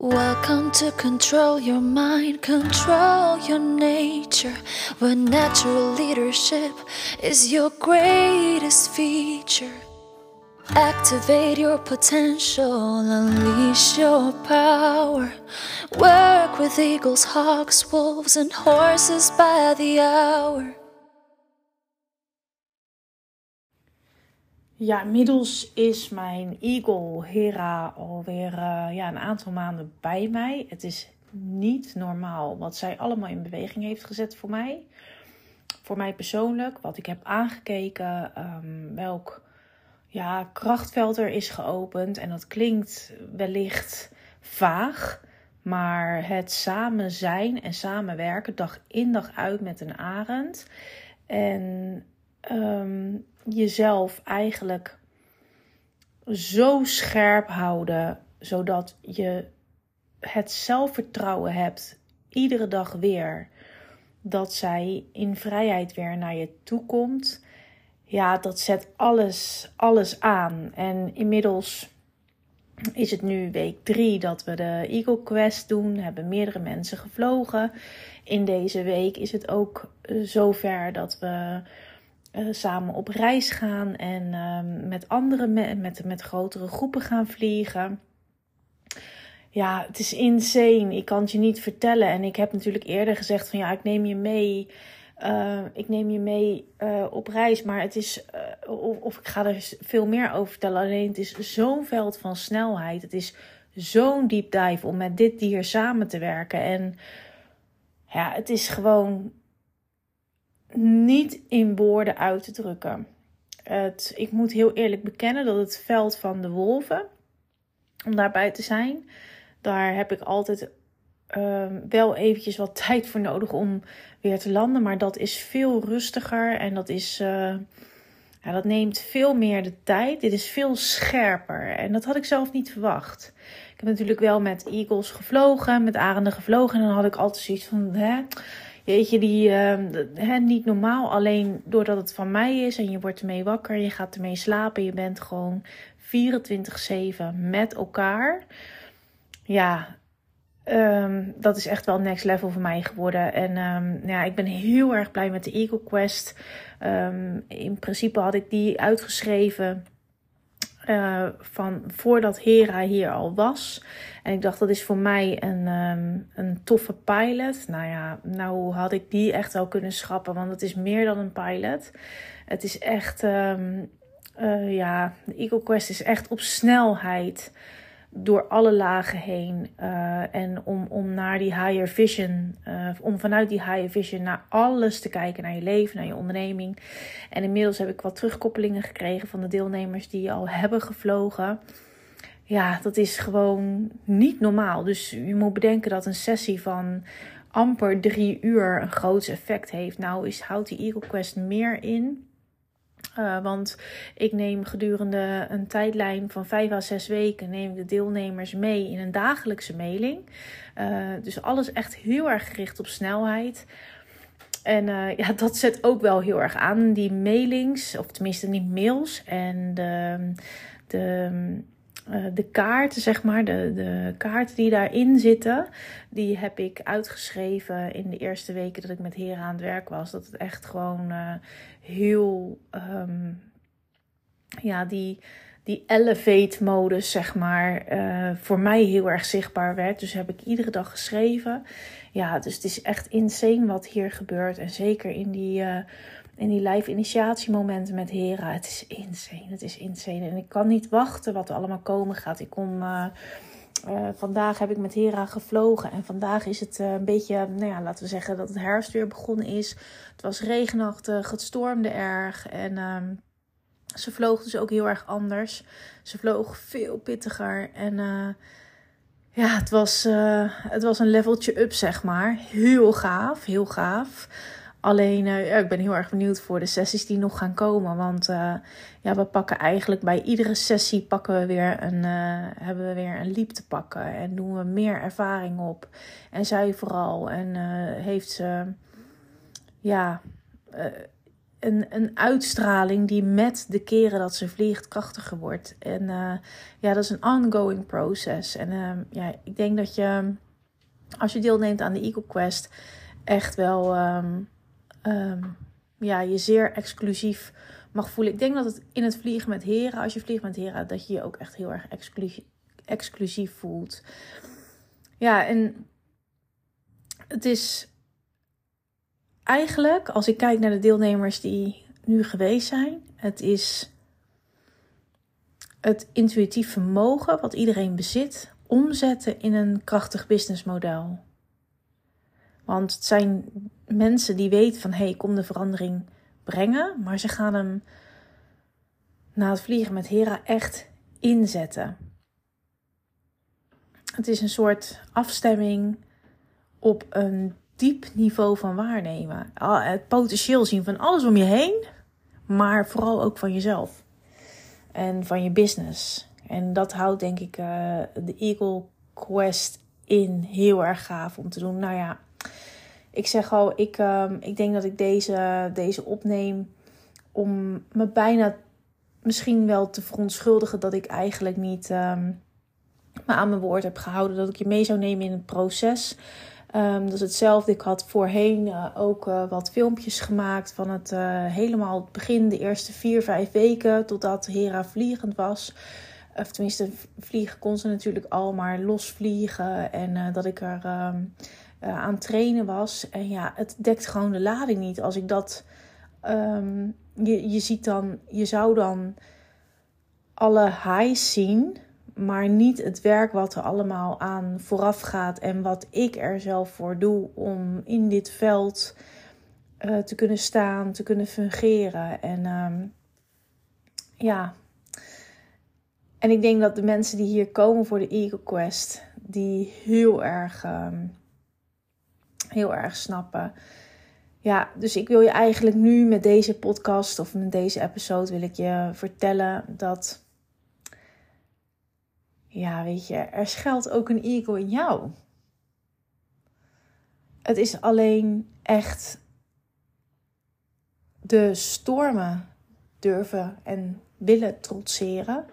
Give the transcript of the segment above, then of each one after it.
Welcome to control your mind, control your nature. Where natural leadership is your greatest feature. Activate your potential, unleash your power. Work with eagles, hawks, wolves, and horses by the hour. Ja, inmiddels is mijn Eagle Hera alweer uh, ja, een aantal maanden bij mij. Het is niet normaal wat zij allemaal in beweging heeft gezet voor mij. Voor mij persoonlijk, wat ik heb aangekeken, um, welk ja, krachtveld er is geopend. En dat klinkt wellicht vaag, maar het samen zijn en samenwerken dag in dag uit met een arend. En um, jezelf eigenlijk zo scherp houden, zodat je het zelfvertrouwen hebt, iedere dag weer, dat zij in vrijheid weer naar je toe komt. Ja, dat zet alles, alles aan. En inmiddels is het nu week drie dat we de Eagle Quest doen. Hebben meerdere mensen gevlogen. In deze week is het ook eh, zover dat we uh, samen op reis gaan en uh, met andere, met, met grotere groepen gaan vliegen. Ja, het is insane. Ik kan het je niet vertellen. En ik heb natuurlijk eerder gezegd van ja, ik neem je mee. Uh, ik neem je mee uh, op reis, maar het is, of, of, ik ga er veel meer over vertellen. Alleen het is zo'n veld van snelheid. Het is zo'n deep dive om met dit dier samen te werken. En ja, het is gewoon niet in woorden uit te drukken. Het, ik moet heel eerlijk bekennen dat het veld van de wolven, om daarbij te zijn, daar heb ik altijd uh, wel eventjes wat tijd voor nodig om weer te landen. Maar dat is veel rustiger en dat, is, uh, ja, dat neemt veel meer de tijd. Dit is veel scherper en dat had ik zelf niet verwacht. Ik heb natuurlijk wel met eagles gevlogen, met arenden gevlogen en dan had ik altijd zoiets van... Hè, Weet je, die uh, niet normaal. Alleen doordat het van mij is en je wordt ermee wakker, je gaat ermee slapen. Je bent gewoon 24-7 met elkaar. Ja, um, dat is echt wel next level voor mij geworden. En um, ja, ik ben heel erg blij met de Eagle Quest. In principe had ik die uitgeschreven uh, van voordat Hera hier al was. En ik dacht, dat is voor mij een, um, een toffe pilot. Nou ja, nou had ik die echt wel kunnen schrappen, want het is meer dan een pilot. Het is echt, um, uh, ja, de Eagle Quest is echt op snelheid door alle lagen heen. Uh, en om, om naar die higher vision, uh, om vanuit die higher vision naar alles te kijken, naar je leven, naar je onderneming. En inmiddels heb ik wat terugkoppelingen gekregen van de deelnemers die al hebben gevlogen. Ja, dat is gewoon niet normaal. Dus je moet bedenken dat een sessie van amper drie uur een groot effect heeft. Nou is, houdt die Eagle Quest meer in. Uh, want ik neem gedurende een tijdlijn van vijf à zes weken neem de deelnemers mee in een dagelijkse mailing. Uh, dus alles echt heel erg gericht op snelheid. En uh, ja, dat zet ook wel heel erg aan. Die mailings, of tenminste niet mails. En de, de de kaarten, zeg maar, de, de kaarten die daarin zitten, die heb ik uitgeschreven in de eerste weken dat ik met heren aan het werk was. Dat het echt gewoon uh, heel, um, ja, die, die elevate-modus, zeg maar, uh, voor mij heel erg zichtbaar werd. Dus heb ik iedere dag geschreven. Ja, dus het is echt insane wat hier gebeurt. En zeker in die in die live initiatiemomenten met Hera. Het is insane, het is insane. En ik kan niet wachten wat er allemaal komen gaat. Ik kom... Uh, uh, vandaag heb ik met Hera gevlogen. En vandaag is het uh, een beetje, nou ja, laten we zeggen dat het herfst weer begonnen is. Het was regenachtig, het stormde erg. En uh, ze vloog dus ook heel erg anders. Ze vloog veel pittiger. En ja, het was, het was een leveltje up, zeg maar. Heel gaaf, heel gaaf. Alleen, ja, ik ben heel erg benieuwd voor de sessies die nog gaan komen. Want uh, ja, we pakken eigenlijk bij iedere sessie pakken we weer een, uh, hebben we weer een liep te pakken. En doen we meer ervaring op. En zij vooral. En heeft ze, ja, een, een uitstraling die met de keren dat ze vliegt krachtiger wordt. En ja, dat is een ongoing proces. En ja, ik denk dat je, als je deelneemt aan de Eagle Quest, echt wel um, um, ja, je zeer exclusief mag voelen. Ik denk dat het in het vliegen met heren, als je vliegt met heren, dat je je ook echt heel erg exclusief, exclusief voelt. Ja, en het is eigenlijk, als ik kijk naar de deelnemers die nu geweest zijn, het is het intuïtief vermogen wat iedereen bezit, omzetten in een krachtig businessmodel. Want het zijn mensen die weten van hé, hey, ik kom de verandering brengen, maar ze gaan hem na het vliegen met Hera echt inzetten. Het is een soort afstemming op een diep niveau van waarnemen. Het potentieel zien van alles om je heen, maar vooral ook van jezelf en van je business. En dat houdt denk ik uh, de Eagle Quest in heel erg gaaf om te doen. Nou ja, ik zeg al, ik, um, ik denk dat ik deze, deze opneem om me bijna misschien wel te verontschuldigen dat ik eigenlijk niet um, aan mijn woord heb gehouden. Dat ik je mee zou nemen in het proces. Um, dat is hetzelfde. Ik had voorheen uh, ook uh, wat filmpjes gemaakt van het uh, helemaal het begin, de eerste vier, vijf weken, totdat Hera vliegend was. Of tenminste, vliegen kon ze natuurlijk al, maar los vliegen. En dat ik er aan trainen was. En ja, het dekt gewoon de lading niet. Als ik dat. Um, je, je ziet dan, je zou dan alle highs zien maar niet het werk wat er allemaal aan vooraf gaat en wat ik er zelf voor doe om in dit veld uh, te kunnen staan, te kunnen fungeren. En um, ja. En ik denk dat de mensen die hier komen voor de Eagle Quest, die heel erg, um, heel erg snappen. Ja, dus ik wil je eigenlijk nu met deze podcast of met deze episode wil ik je vertellen dat ja, weet je, er schuilt ook een ego in jou. Het is alleen echt de stormen durven en willen trotseren.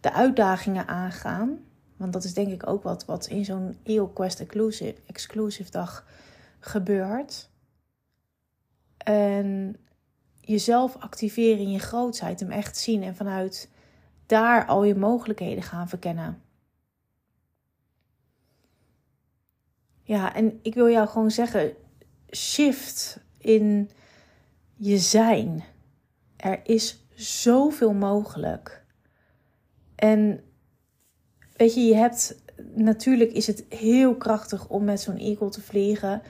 De uitdagingen aangaan. Want dat is denk ik ook wat, wat in zo'n EO Quest exclusive, exclusive dag gebeurt. En jezelf activeren in je grootsheid. Hem echt zien en vanuit daar al je mogelijkheden gaan verkennen. Ja, en ik wil jou gewoon zeggen: shift in je zijn. Er is zoveel mogelijk. En weet je, je hebt natuurlijk is het heel krachtig om met zo'n eagle te vliegen.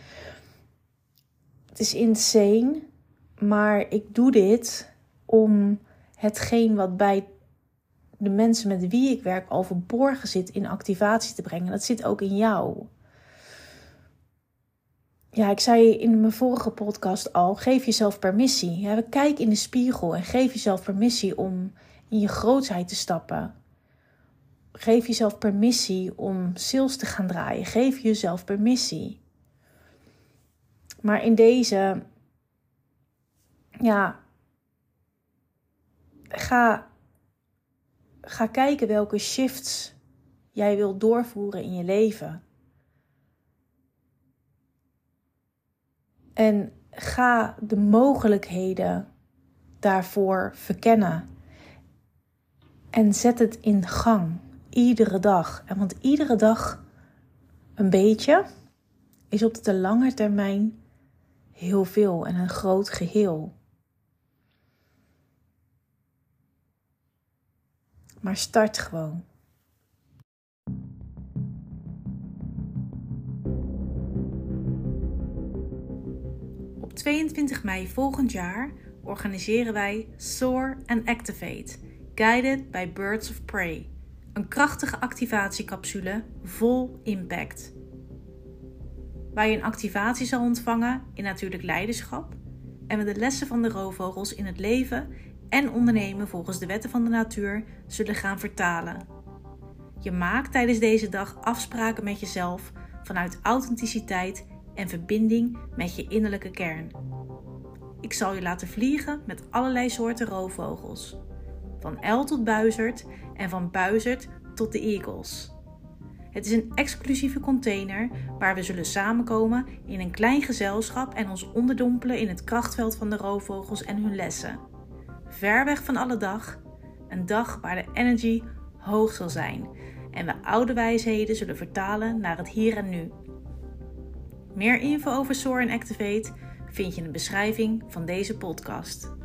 Het is insane, maar ik doe dit om hetgeen wat bij de mensen met wie ik werk al verborgen zit in activatie te brengen. Dat zit ook in jou. Ja, ik zei in mijn vorige podcast al: geef jezelf permissie. Kijk in de spiegel en geef jezelf permissie om in je grootheid te stappen. Geef jezelf permissie om sales te gaan draaien. Geef jezelf permissie. Maar in deze, ja, ga ga kijken welke shifts jij wilt doorvoeren in je leven. En ga de mogelijkheden daarvoor verkennen. En zet het in gang. Iedere dag. En want iedere dag een beetje is op de lange termijn heel veel en een groot geheel. Maar start gewoon. Op 22 mei volgend jaar organiseren wij Soar and Activate, guided by Birds of Prey. Een krachtige activatiecapsule vol impact. Waar je een activatie zal ontvangen in natuurlijk leiderschap en we de lessen van de roofvogels in het leven en ondernemen volgens de wetten van de natuur zullen gaan vertalen. Je maakt tijdens deze dag afspraken met jezelf vanuit authenticiteit en verbinding met je innerlijke kern. Ik zal je laten vliegen met allerlei soorten roofvogels. Van uil tot buizerd en van buizerd tot de eagles. Het is een exclusieve container waar we zullen samenkomen in een klein gezelschap en ons onderdompelen in het krachtveld van de roofvogels en hun lessen. Ver weg van alle dag, een dag waar de energy hoog zal zijn en we oude wijsheden zullen vertalen naar het hier en nu. Meer info over Soar en Activate vind je in de beschrijving van deze podcast.